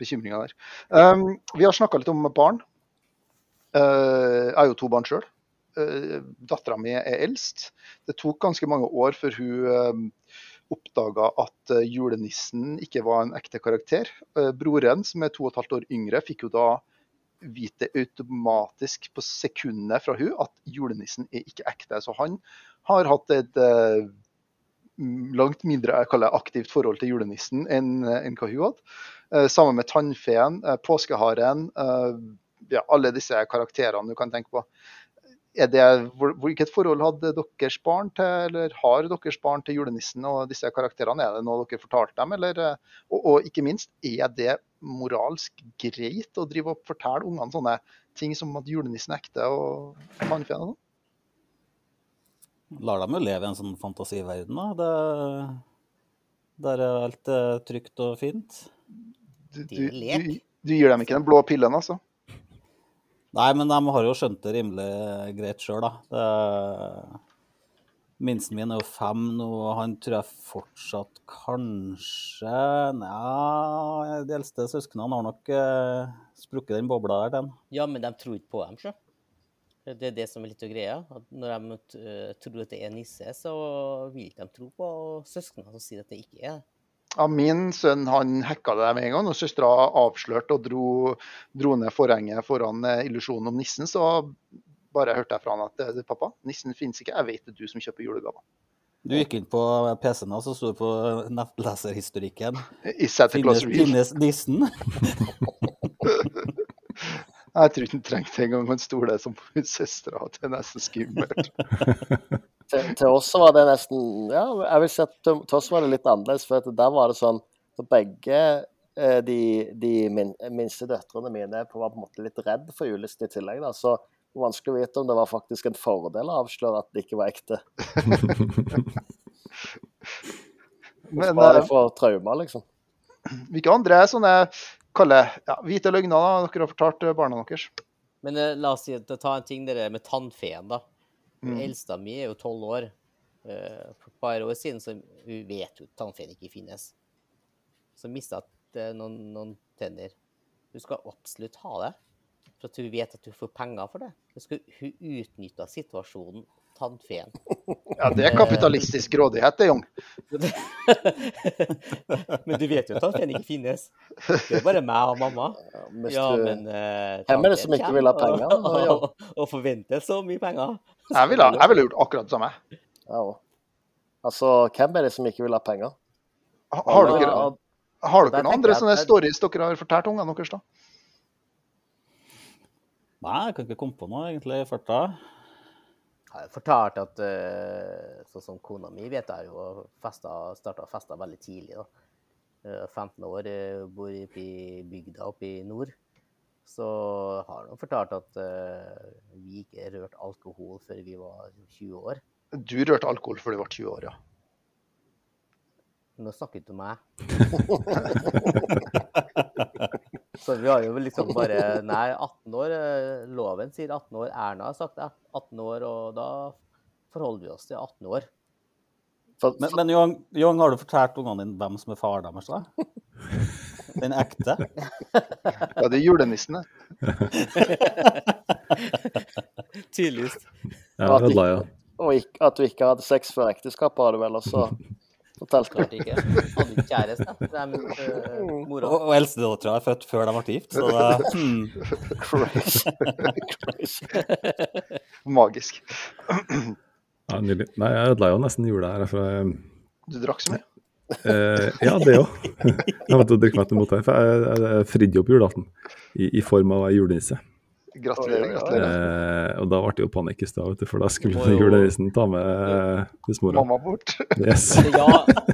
bekymringa der. Um, vi har snakka litt om barn. Uh, jeg har jo to barn sjøl. uh, dattera mi er eldst. Det tok ganske mange år før hun uh, oppdaga at julenissen ikke var en ekte karakter. Broren, som er to og et halvt år yngre, fikk jo da vite automatisk på sekundet fra hun at julenissen er ikke ekte. Så han har hatt et uh, langt mindre jeg kaller aktivt forhold til julenissen enn, enn hva hun hadde. Sammen med tannfeen, påskeharen, ja, alle disse karakterene du kan tenke på. Det, hvilket forhold hadde deres barn til, eller har deres barn til julenissen og disse karakterene? Er det noe dere fortalte dem? Eller, og, og, ikke minst, er det moralsk greit å drive og fortelle ungene sånne ting som at julenissen er ekte og mannfeen og sånn? Lar dem jo leve i en sånn fantasiverden, da. Det, der er alt er trygt og fint. Du, du, du, du gir dem ikke den blå pillen, altså? Nei, men de har jo skjønt det rimelig greit sjøl, da. Det... Minsten min er jo fem nå, og han tror jeg fortsatt kanskje Nja, de eldste søsknene har nok eh, sprukket den bobla der til han. Ja, men de tror ikke på dem, sjø. Det er det som er litt av greia. At når de uh, tror at det er nisse, så vil ikke de tro på søsknene som sier at det ikke er det. Ja, min sønn han hacka det med en gang, og søstera avslørte og dro, dro ned forhenget foran illusjonen om nissen. Så bare hørte jeg fra han at pappa, nissen finnes ikke, jeg vet det er du som kjøper julegaver. Du gikk inn på PC-en og så sto det på nettleserhistorikken. I Santa Claus Finnes nissen? Jeg tror ikke han trengte engang. en stole som søstera. Det er nesten skummelt. til, til, oss var det nesten Ja, jeg vil si at til, til oss var det litt annerledes. For der var det sånn at begge eh, de, de min, minste døtrene mine var på en måte litt redd for julenissen i tillegg. da, så vanskelig å vite om det var faktisk en fordel å avsløre at det ikke var ekte. Men, Spare for traumer, liksom. Hvilke andre er sånne kalle ja, hvite løgner dere har fortalt barna deres? Men uh, la oss si, ta en ting der med tannfeen. da. Mm. Eldsta mi er jo tolv år. Uh, for et par år siden så hun vet jo at tannfeen ikke finnes. Så mista hun noen, noen tenner. Hun skal absolutt ha det, for at hun vet at hun får penger for det. Hun skal utnytte situasjonen tannfeen. Ja, det er kapitalistisk grådighet, det, Jung. men du vet jo at tannfeen ikke finnes. Det er bare meg og mamma. Ja, men uh, Hvem er det som ikke vil ha penger? Og, og, og forventer så mye penger. Jeg ville vil gjort akkurat det samme. Ja, altså, hvem er det som ikke vil ha penger? Har dere, har dere noen andre sånne stories dere har fortalt ungene deres, da? Nei, jeg kan ikke komme på noe egentlig i farta. Jeg har fortalt at uh, sånn som kona mi vet jeg jo starta å feste veldig tidlig. da. 15 år, bor oppe i bygda oppe i nord. Så har hun fortalt at vi ikke rørte alkohol før vi var 20 år. Du rørte alkohol før du var 20 år, ja. Nå snakker du til meg. Så vi har jo liksom bare Nei, 18 år. Eh, loven sier 18 år. Erna har sagt 18 år, og da forholder vi oss til 18 år. Men, men Young, har du fortalt ungene dine hvem som er far deres? da? Den ekte? Ja, det er julenissen, det. Tydeligvis. Ja, det. Og at du ikke hadde sex før ekteskapet, har du vel også fortalt? Klart ikke. Hadde ikke kjæreste. Det er min uh, mora. Og, og eldstedattera er født før de ble gift, så det hmm. Magisk. Ja, nydelig. Nei, jeg ødela jo nesten jula her. For jeg, du drakk så mye? Eh, ja, det òg. Jeg måtte drikke meg til mot her. For jeg, jeg, jeg fridde opp julaften i, i form av ei julenisse. Gratulerer. gratulerer. Eh, og da ble det jo panikk i stad, for da skulle oh, julenissen ta med eh, husmora. Mamma bort. Yes. Det ja,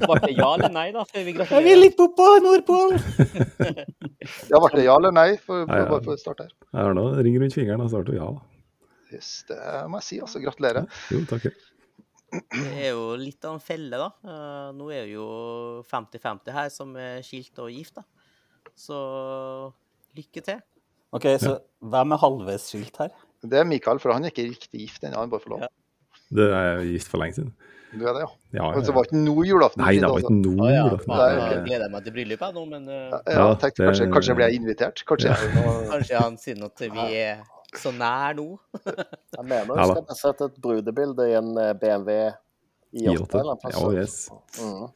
ble det ja eller nei, da? Før vi gratulerer? Jeg vil ikke på Nordpolen! ja, ble det ja eller nei? For, for, bare for å starte her. Jeg har nå ring rundt fingeren og svarte ja. Yes, det må jeg si. altså. Gratulerer. Jo, takk. Det er jo litt av en felle, da. Uh, nå er det jo 50-50 her som er skilt og gift, da. Så lykke til. OK, så hvem er halvveis skilt her? Det er Mikael, for han er ikke riktig gift ennå. Han bare får lov. Ja. Det er jeg gift for lenge siden. Du er det, ja? ja, ja, ja. Altså, var ikke noe julaften? Nei, det var ikke noe ja, julaften. Ja, okay. Jeg gleder meg til bryllup nå, men uh... Ja, tenkte, kanskje, kanskje blir jeg invitert? Kanskje, jeg, kanskje han sier at vi er Så nær nå. Jeg mener Ja jeg skal ha sett et brudebilde i en eh, BMW i I8. eller en plass. Ja, yes. Mhm.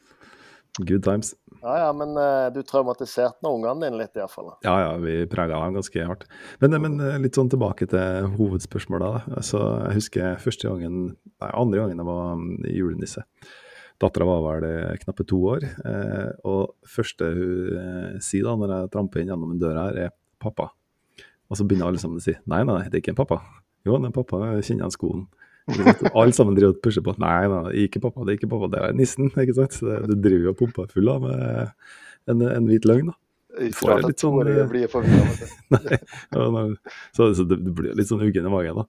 Good times. Ja, ja, men uh, du traumatiserte nå ungene dine litt, iallfall. Ja, ja, vi prega dem ganske hardt. Men, men eh, litt sånn tilbake til hovedspørsmålet. da. Altså, jeg husker første gangen, nei, andre gangen jeg var mm, julenisse. Dattera var vel eh, knappe to år. Eh, og første hun eh, sier da, når jeg tramper inn gjennom en dør her, er 'pappa'. Og så begynner alle sammen å si 'nei, nei, det er ikke en pappa'. Jo, det er pappa, jeg kjenner igjen skoen. Alle sammen driver og pusher på. Nei, nei, ikke pappa, det er ikke pappa, det er nissen. ikke sant? Så det- Du driver og pumper full av med en, en hvit løgn. da. Ikke får litt sånn, eh, du. Nei, ja, så, så det, blir litt sånn uggen i magen da.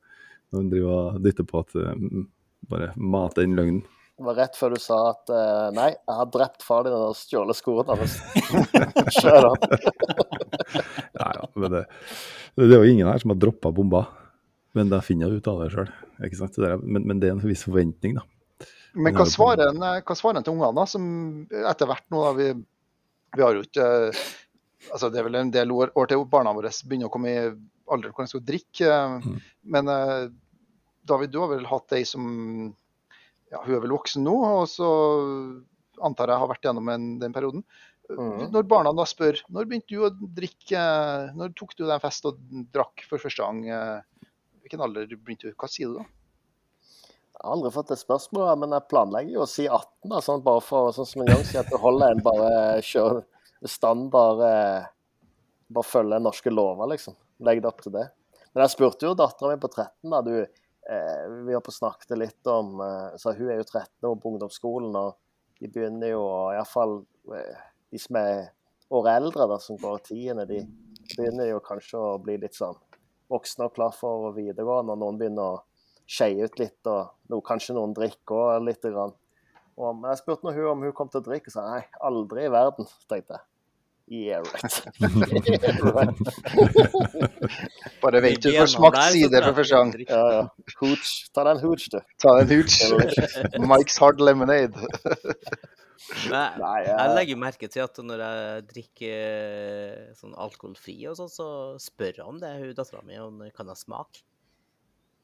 Når du driver og dytter på at um, bare mate inn løgnen. Det var rett før du sa at uh, nei, jeg har drept far din og stjålet skoene hans. Kjør du? Nei, ja, men det, det er jo ingen her som har droppa bomba. Men da finner jeg ut av det sjøl. Men, men det er en viss forventning, da. Men hva svarer en, hva svarer en til ungene, da, som etter hvert nå da, vi, vi har jo ikke eh, altså Det er vel en del år, år til barna våre begynner å komme i alder hvor de skal drikke. eh, Mm. Men eh, David, du har vel hatt ei som ja, Hun er vel voksen nå, og så antar jeg har vært gjennom en, den perioden. Mm. Når barna da spør når begynte du å drikke, eh, når tok du deg en fest og drakk for første gang? Hvilken alder begynte du? Hva sier du da? Jeg har aldri fått det spørsmålet, men jeg planlegger jo å si 18, da, sånn bare for, sånn som en gang sier at du holder en bare kjører standard eh, Bare følge norske lover, liksom. Legg det opp til det. Men jeg spurte jo dattera mi på 13, da. Du, eh, vi har på snakket litt om eh, Så hun er jo 13 år på ungdomsskolen, og de begynner jo iallfall eh, De som er året eldre, da, som går tiende, de begynner jo kanskje å bli litt sånn voksne og klar for videregående, og noen begynner å skeie ut litt, og no, kanskje noen drikker òg lite grann. Og, jeg spurte hun om hun kom til å drikke, og sa nei, aldri i verden, tenkte jeg. Yeah, right. Yeah, right. Bare vent til du får smakt der, sider for jeg første gang. Ja, ja. Hooch. Ta deg en hooch, du. Ta en hooch. Mike's Hard Lemonade. Men jeg jeg, legger merke til at når jeg drikker eh, sånn alkoholfri og sånn, så spør jeg om det, hun dattera mi, om kan ha smak.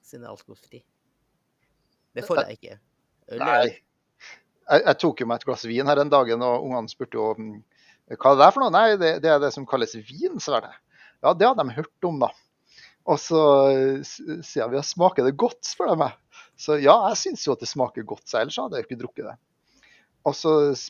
Siden det er alkoholfri. Det får jeg ikke. Øl Nei. Jeg, jeg tok jo meg et glass vin her en dagen, og ungene spurte jo om hva er det for noe. Nei, det, det er det som kalles vin, sa det. Ja, det hadde de hørt om, da. Og så sier vi at smaker det godt, spør de meg. Så ja, jeg syns jo at det smaker godt, så ellers hadde jeg ikke drukket det. Og så de, eh,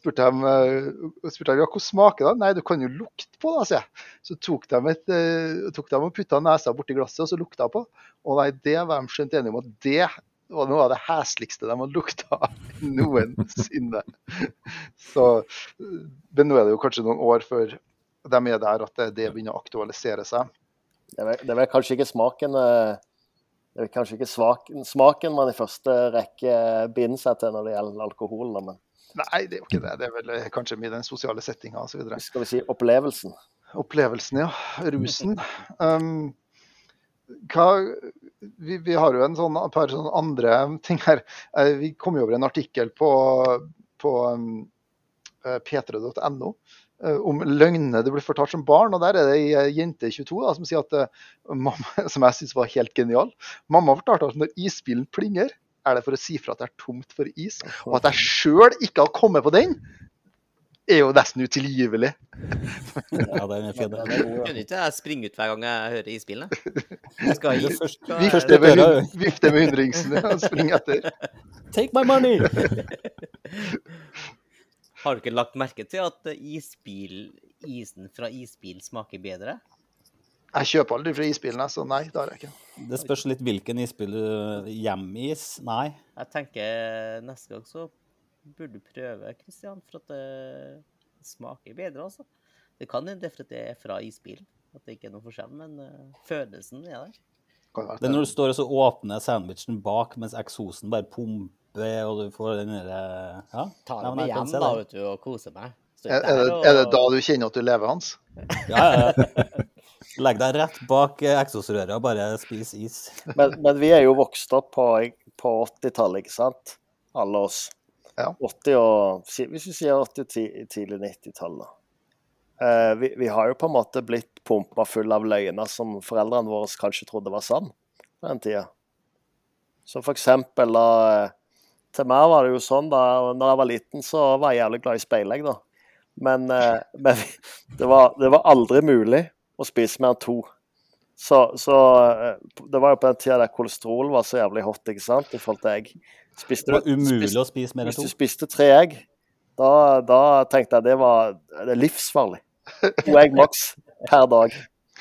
spurte jeg, ja, hvordan smaker det? Nei, du kan jo lukte på det, sier jeg. Så tok de, et, eh, tok de og putta nesa borti glasset, og så lukta jeg på. Og nei, det var de skjønt enige om at det var noe av det hesligste de har lukta noensinne. Så, men nå er det jo kanskje noen år før de er der at det, det begynner å aktualisere seg. det, er vel, det er vel kanskje ikke smaken eh, Det er kanskje ikke smaken, smaken man i første rekke binder seg til når det gjelder alkohol, men Nei, det er jo ikke det. Det er vel eh, kanskje mye den sosiale settinga osv. skal vi si opplevelsen. Opplevelsen, ja. Rusen. Um, hva, vi, vi har jo en sånn, et par sånne andre ting her. Eh, Vi kom jo over en artikkel på, på eh, p3.no eh, om løgnene det blir fortalt som barn. og Der er det ei jente 22 da, som sier at mamma, som jeg syns var helt genial. Mamma fortalte at når isbilen plinger, er det for å si fra at det er tomt for is. Og at jeg sjøl ikke har kommet på den, er jo nesten utilgivelig. Ja, den er fin. Ja. Kunne ikke jeg springe ut hver gang jeg hører isbilene? Jeg skal Vifte med, vifte med hundringsen og springe etter. Take my money! Har du ikke lagt merke til at isbil, isen fra isbil smaker bedre? Jeg kjøper aldri fra isbilen, så nei, det har jeg ikke. Det spørs litt hvilken isbil du Hjemis? Nei. Jeg tenker neste gang så burde prøve, Kristian, for at det smaker bedre, altså. Det kan hende at det er fra isbilen, at det ikke er noe forskjell, men uh, følelsen er der. Det er når du står og så åpner sandwichen bak mens eksosen bare pumper, og du får den derre Ja. Ta den det med hjem da, vet du, og kose meg. Er, er, det, er det da du kjenner at du lever, Hans? Ja, ja, ja. Legg deg rett bak eh, eksosrøret og bare spis is. Men, men vi er jo vokst opp på, på 80-tallet, ikke sant? Alle oss. Ja. 80 og, hvis vi sier 80 og tidlig 90-tall, da. eh, vi, vi har jo på en måte blitt pumpa full av løgner som foreldrene våre kanskje trodde var sann på den tida. Så for eksempel da eh, Til meg var det jo sånn da når jeg var liten, så var jeg jævlig glad i speilegg, da. Men, eh, men det, var, det var aldri mulig å spise mer enn to. Så, så eh, det var jo på den tida der kolesterol var så jævlig hot, ikke sant, i forhold til egg. Spiste Det var umulig spiste- å spise mer enn hvis du spiste tre egg, da, da tenkte jeg det var det livsfarlig. To egg maks per dag.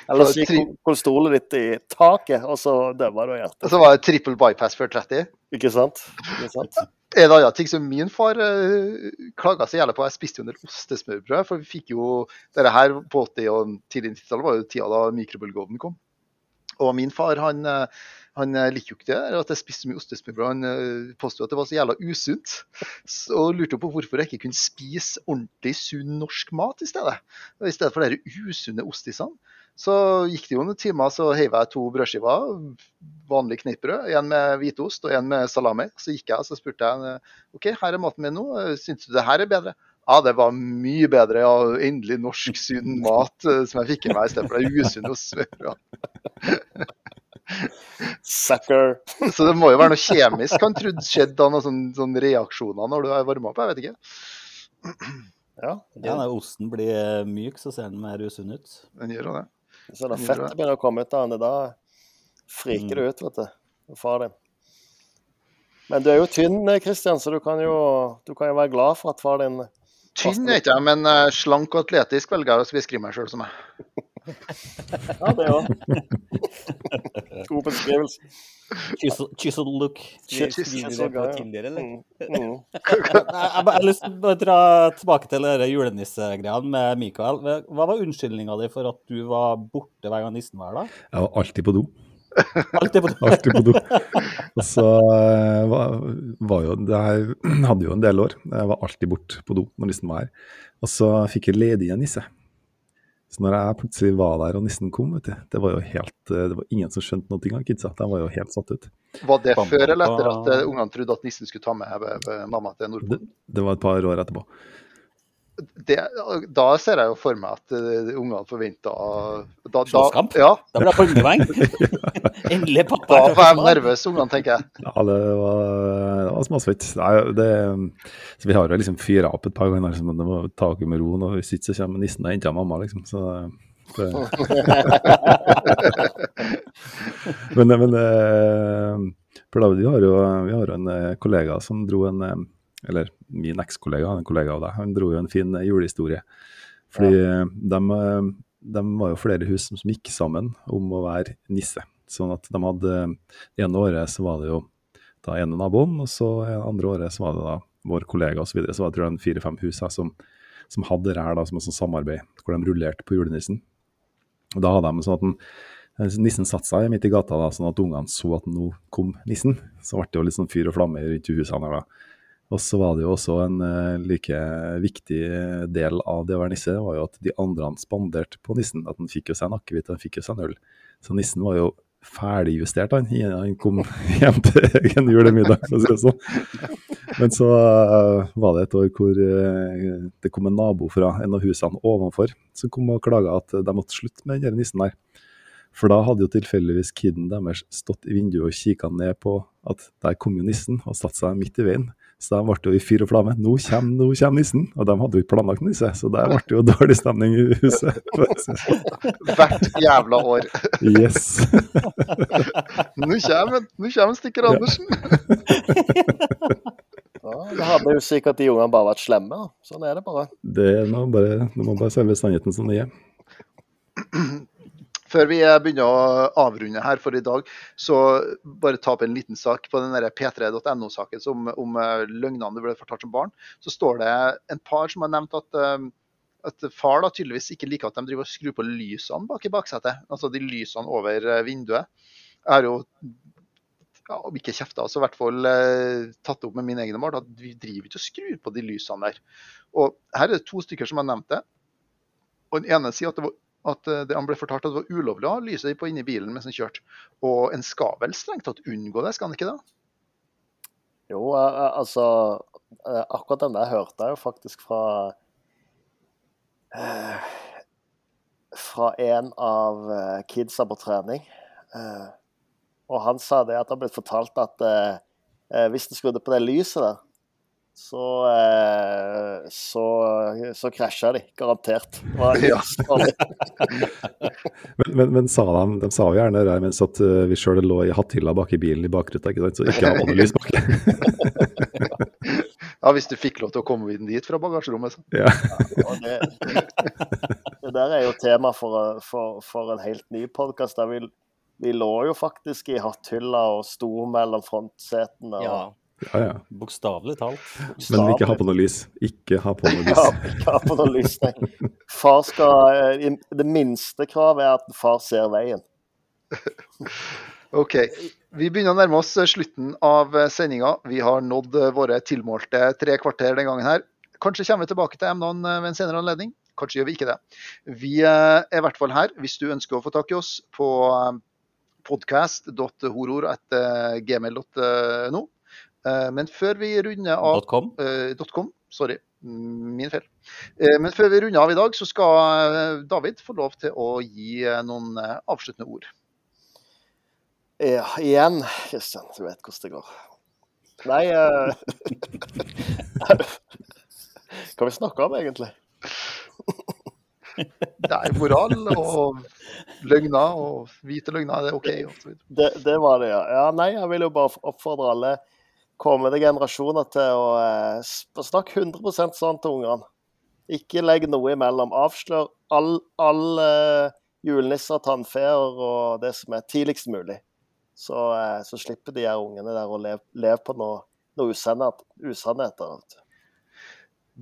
Ellers gikk Tri- kolesterolet ditt i taket, og så døva du av hjertet. Så var det trippel bypass før 30. Ikke sant? Ikke sant? En annen ting som min far uh, klaga så jævlig på, jeg spiste jo en del ostesmørbrød. For vi fikk jo Dette her på 80- og tidlig 90-tallet var jo tida da mikrobølgeovnen kom. Og min far han, eh, han liker likte jo ikke det, der, at jeg spiste så mye ostesmørbrød. Han eh, påsto at det var så jævla usunt. Og lurte på hvorfor jeg ikke kunne spise ordentlig sunn norsk mat i stedet. I stedet for de usunne ostisene. Så gikk det jo noen timer, så heiv jeg to brødskiver, vanlig kneippbrød, en med hvitost og en med salami. Så gikk jeg og så spurte jeg OK, her er maten min nå, syns du det her er bedre? Ja, det var mye bedre. ja, Endelig norsk, sunn mat eh, som jeg fikk i meg i stedet for det usunne ostesmørbrød. Sucker. Så det må jo være noe kjemisk han trodde skjedde da, noen sånne, sånne reaksjoner når du er varma opp. Jeg vet ikke. Ja, Ja, når osten blir eh, myk, så ser den mer usunn ut. Den gjør jo det. så da fettet begynner å komme ut av den, da friker det ut, vet du. Og Far din. Men du er jo tynn, Kristian, så du kan, jo, du kan jo være glad for at far din Tynn er ikke jeg, men eh, slank og atletisk velger jeg å beskrive meg sjøl som. jeg. Ja, det òg. God beskrivelse. Chisel, chisel look. Jeg har lyst til å dra tilbake til julenissegreiene med Mikael. Hva var unnskyldninga di for at du var borte hver gang nissen var da? Jeg var alltid på do. Alltid på Alltid på do. Og så eh, var, var jo det her hadde jo en del år. Jeg var alltid borte på do når nissen var her. Og så fikk jeg ledig en nisse. Så når jeg plutselig var der og nissen kom, vet du, det var jo helt eh, Det var ingen som skjønte noe av kidsa. De var jo helt satt ut. Var det før eller etter at eh, ungene trodde at nissen skulle ta med mamma til Det, det var et par år etterpå. Det, da ser jeg jo for meg at eh, ungene forventa da, Slåsskamp? Ja, Da blir det håndgemeng. Endelig pappa. da var jeg nervøs, ungene, tenker jeg. Ja, det var, det var småsvett. Nei, det, så vi har jo liksom fyra opp et par ganger, liksom, men det var ta dere med ro. Og hvis ikke så kommer nissen og henter mamma, liksom. Så det, men, men eh, for da, vi har jo vi har jo en eh, kollega som dro en Eller min ekskollega, en kollega av deg, han dro jo en fin eh, julehistorie. Fordi ja. de, de, var jo flere hus som gikk sammen om å være nisse. Sånn at de hadde Det ene året så var det jo da ene naboen, og så andre året så var det da vår kollega osv. Så, videre. så var det tror jeg fire-fem hus her som, som hadde det her da som et sånt samarbeid, hvor de rullerte på julenissen. Og da hadde de sånn at den, nissen satte seg midt i gata, da, sånn at ungene så at nå kom nissen. Så ble det jo litt sånn fyr og flamme rundt husene her da. Og så var det jo også en eh, like viktig del av det å være nisse, var jo at de andre han spanderte på nissen. At han fikk jo seg en akevitt, og han fikk jo seg en øl. Så nissen var jo ferdigjustert, han. Han kom hjem til egen julemiddag, for å si det sånn. Men så eh, var det et år hvor eh, det kom en nabo fra en av husene ovenfor som kom og klaga at de måtte slutte med den nissen der. For da hadde jo tilfeldigvis kiden deres stått i vinduet og kikka ned på at der kom jo nissen og satte seg midt i veien. Så de ble jo i fyr og flamme. Nå kommer, nå kommer nissen! Og de hadde jo ikke planlagt nisse, så der ble det jo dårlig stemning i huset. Hvert jævla år. Yes. Nå kommer, nå kommer Stikker Andersen! Ja, det hadde jo sikkert de ungene bare vært slemme. da. Sånn er det bare. Det er nå bare, må bare selve sannheten som det er. Før vi begynner å avrunde her for i dag, så bare ta opp en liten sak på den der p3.no-saken om, om eh, løgnene du ble fortalt som barn. Så står det en par som har nevnt at, eh, at far da tydeligvis ikke liker at de driver og skrur på lysene bak i baksetet. Altså de lysene over eh, vinduet. Jeg har jo ja, om ikke kjefta, så i hvert fall tatt opp med min egen mor at vi driver ikke og skrur på de lysene der. Og her er det to stykker som har nevnt det. Og den ene sier at det var at eh, han ble fortalt at det var ulovlig å ha lyset på inni bilen mens han kjørte. Og en skal vel strengt tatt unngå det, skal han ikke det? Jo, eh, eh, altså Akkurat den der hørte jeg jo faktisk fra fra en av kidsa på trening. Og han sa det at det ble fortalt at hvis en skrudde på det lyset der, så, eh, så, så krasja de, garantert. Ja. Men, men, men sa de, de sa jo gjerne det mens at eh, vi sjøl lå i hatthylla bak i bilen i bakruta, ikke sant? så ikke ha lys bak. Ja, hvis du fikk lov til å komme inn dit fra bagasjerommet. Så. ja. ja det, det der er jo tema for, for, for en helt ny podkast. Vi, vi lå jo faktisk i hatthylla og sto mellom frontsetene. Og ja, ja. Bokstavelig talt. Men ikke ha på noe lys. Ikke ha på noe Ja, lys. ikke ha på noe lys, nei. Far skal, eh, det minste kravet er at far ser veien. OK. Vi begynner å nærme oss eh, slutten av sendinga. Vi har nådd eh, våre tilmålte tre kvarter den gangen her. Kanskje kommer vi tilbake til emnene eh, ved en senere anledning. Kanskje gjør vi ikke det. Vi eh, er i hvert fall her hvis du ønsker å få tak i oss på podkast.horor.gmail.no. Eh, Men før vi runder av .com. eh, .com, sorry, min feil. Eh, Men før vi runder av i dag, så skal David få lov til å gi noen eh, avsluttende ord. Ja, igjen, Kristian, du vet hvordan det går. Nei uh... Hva vi snakker om, egentlig? Det er moral og løgner og hvite løgner, er OK? Det, det var det, ja. ja. Nei, jeg vil jo bare oppfordre alle kommende generasjoner til å eh, snakke 100% sånn til ungene. Ikke legg noe imellom. Avslør all, all eh, julenisser, tannfeer og det som er tidligst mulig. Så, eh, så slipper de her ungene der å leve, leve på noe, noe usannhet, usannheter.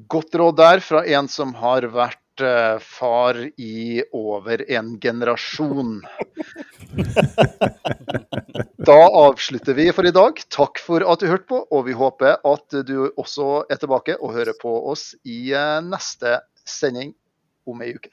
Godt råd der fra en som har vært eh, far i over en generasjon. Da avslutter vi for i dag. Takk for at du hørte på, og vi håper at du også er tilbake og hører på oss i eh, neste sending om ei uke.